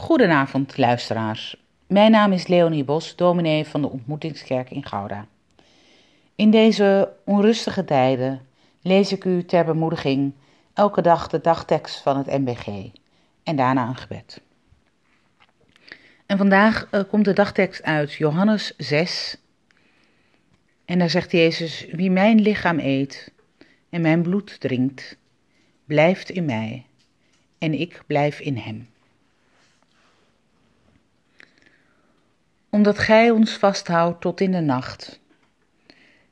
Goedenavond, luisteraars. Mijn naam is Leonie Bos, dominee van de Ontmoetingskerk in Gouda. In deze onrustige tijden lees ik u ter bemoediging elke dag de dagtekst van het MBG en daarna een gebed. En vandaag uh, komt de dagtekst uit Johannes 6. En daar zegt Jezus: Wie mijn lichaam eet en mijn bloed drinkt, blijft in mij en ik blijf in hem. Omdat gij ons vasthoudt tot in de nacht,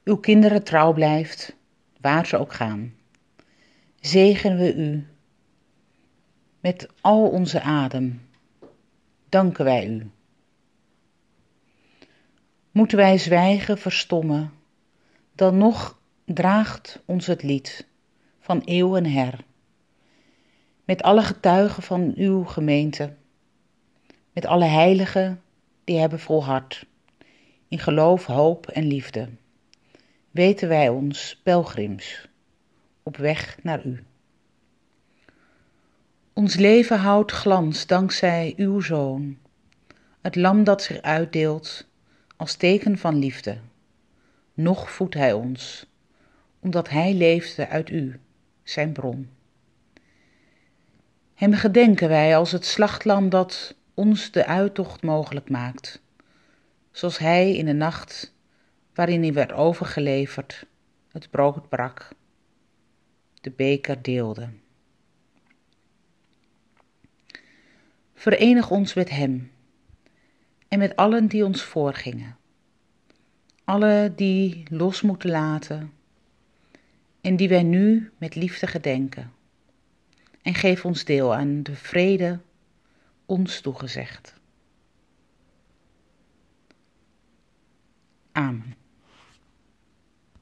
uw kinderen trouw blijft, waar ze ook gaan, zegenen we u met al onze adem. Danken wij u. Moeten wij zwijgen, verstommen, dan nog draagt ons het lied van eeuw en her met alle getuigen van uw gemeente, met alle heiligen die hebben volhard, in geloof, hoop en liefde, weten wij ons pelgrims op weg naar u. Ons leven houdt glans dankzij uw Zoon, het lam dat zich uitdeelt als teken van liefde. Nog voedt hij ons, omdat hij leefde uit u, zijn bron. Hem gedenken wij als het slachtlam dat ons de uittocht mogelijk maakt, zoals hij in de nacht waarin hij werd overgeleverd, het brood brak, de beker deelde. Verenig ons met hem en met allen die ons voorgingen, alle die los moeten laten en die wij nu met liefde gedenken en geef ons deel aan de vrede ons toegezegd. Amen.